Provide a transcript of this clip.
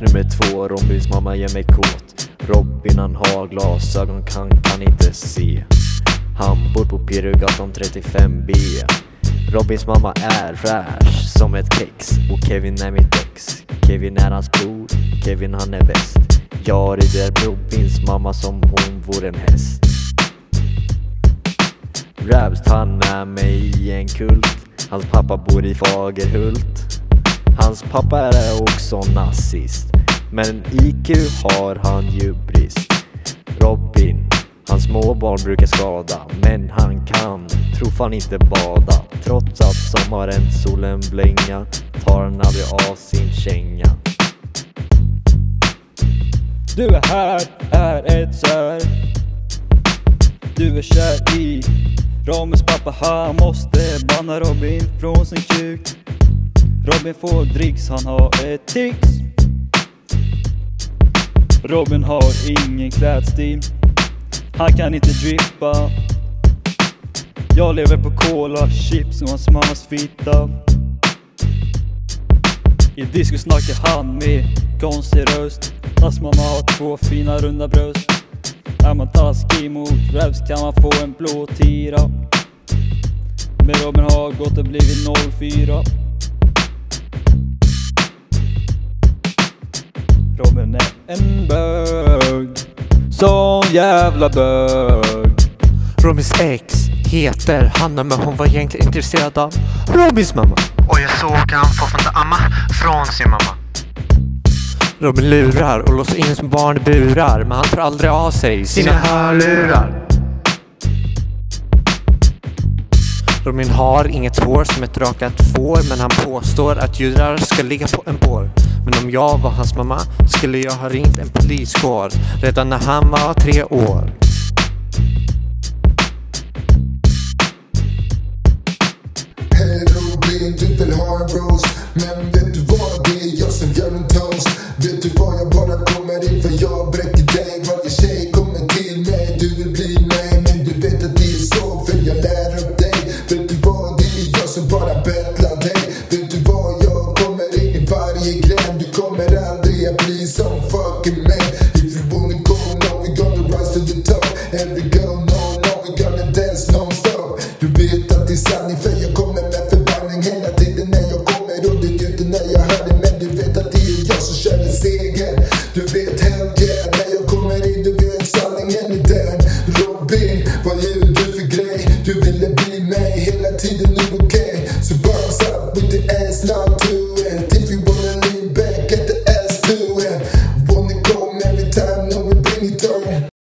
Vers nummer två, Robins mamma gör mig kåt. Robin han har glasögon, kan, kan inte se. Han bor på Pirugatan 35B. Robins mamma är fräsch som ett kex och Kevin är mitt ex. Kevin är hans bror, Kevin han är bäst. Jag rider Robins mamma som hon vore en häst. Rabst han med mig i en kult. Hans pappa bor i Fagerhult. Hans pappa är också nazist. Men IQ har han ju brist. Robin, hans småbarn brukar skada. Men han kan, tro fan inte bada. Trots att sommaren solen blänga tar han aldrig av sin känga. Du är här, är ett sär Du är kär i Robins pappa, han måste banna Robin från sin kuk Robin får dricks, han har ett tics. Robin har ingen klädstil. Han kan inte drippa. Jag lever på cola, chips och hans mammas fitta. I disco snackar han med konstig röst. Hans mamma har två fina runda bröst. Är man taskig mot raps kan man få en blå tira. Men Robin har gått och blivit 04 en bög Sån jävla bög Robins ex heter Hanna men hon var egentligen intresserad av Robins mamma. Och jag såg han få från amma från sin mamma. Robin lurar och låser in som barn i burar men han tar aldrig av sig sina hörlurar. Robin har inget hår som ett rakat får men han påstår att judar ska ligga på en bår. Men om jag var hans mamma skulle jag ha ringt en poliskår redan när han var tre år. Hej Robin, du vill ha en roast Men vet du vad, det är jag som gör en toast Vet du vad, jag bara kommer in för jag be I be some fucking man. If you wanna go, no, we gonna rise to the top. Every girl, no, no, we gonna dance non-stop. Du vet att det är sanning för jag kommer med förbanning hela tiden när jag kommer. Och det är inte när jag hör det, men du vet att det är jag som känner segern Du vet, hell yeah, när jag kommer in, du vet sanningen är den. Robin, vad är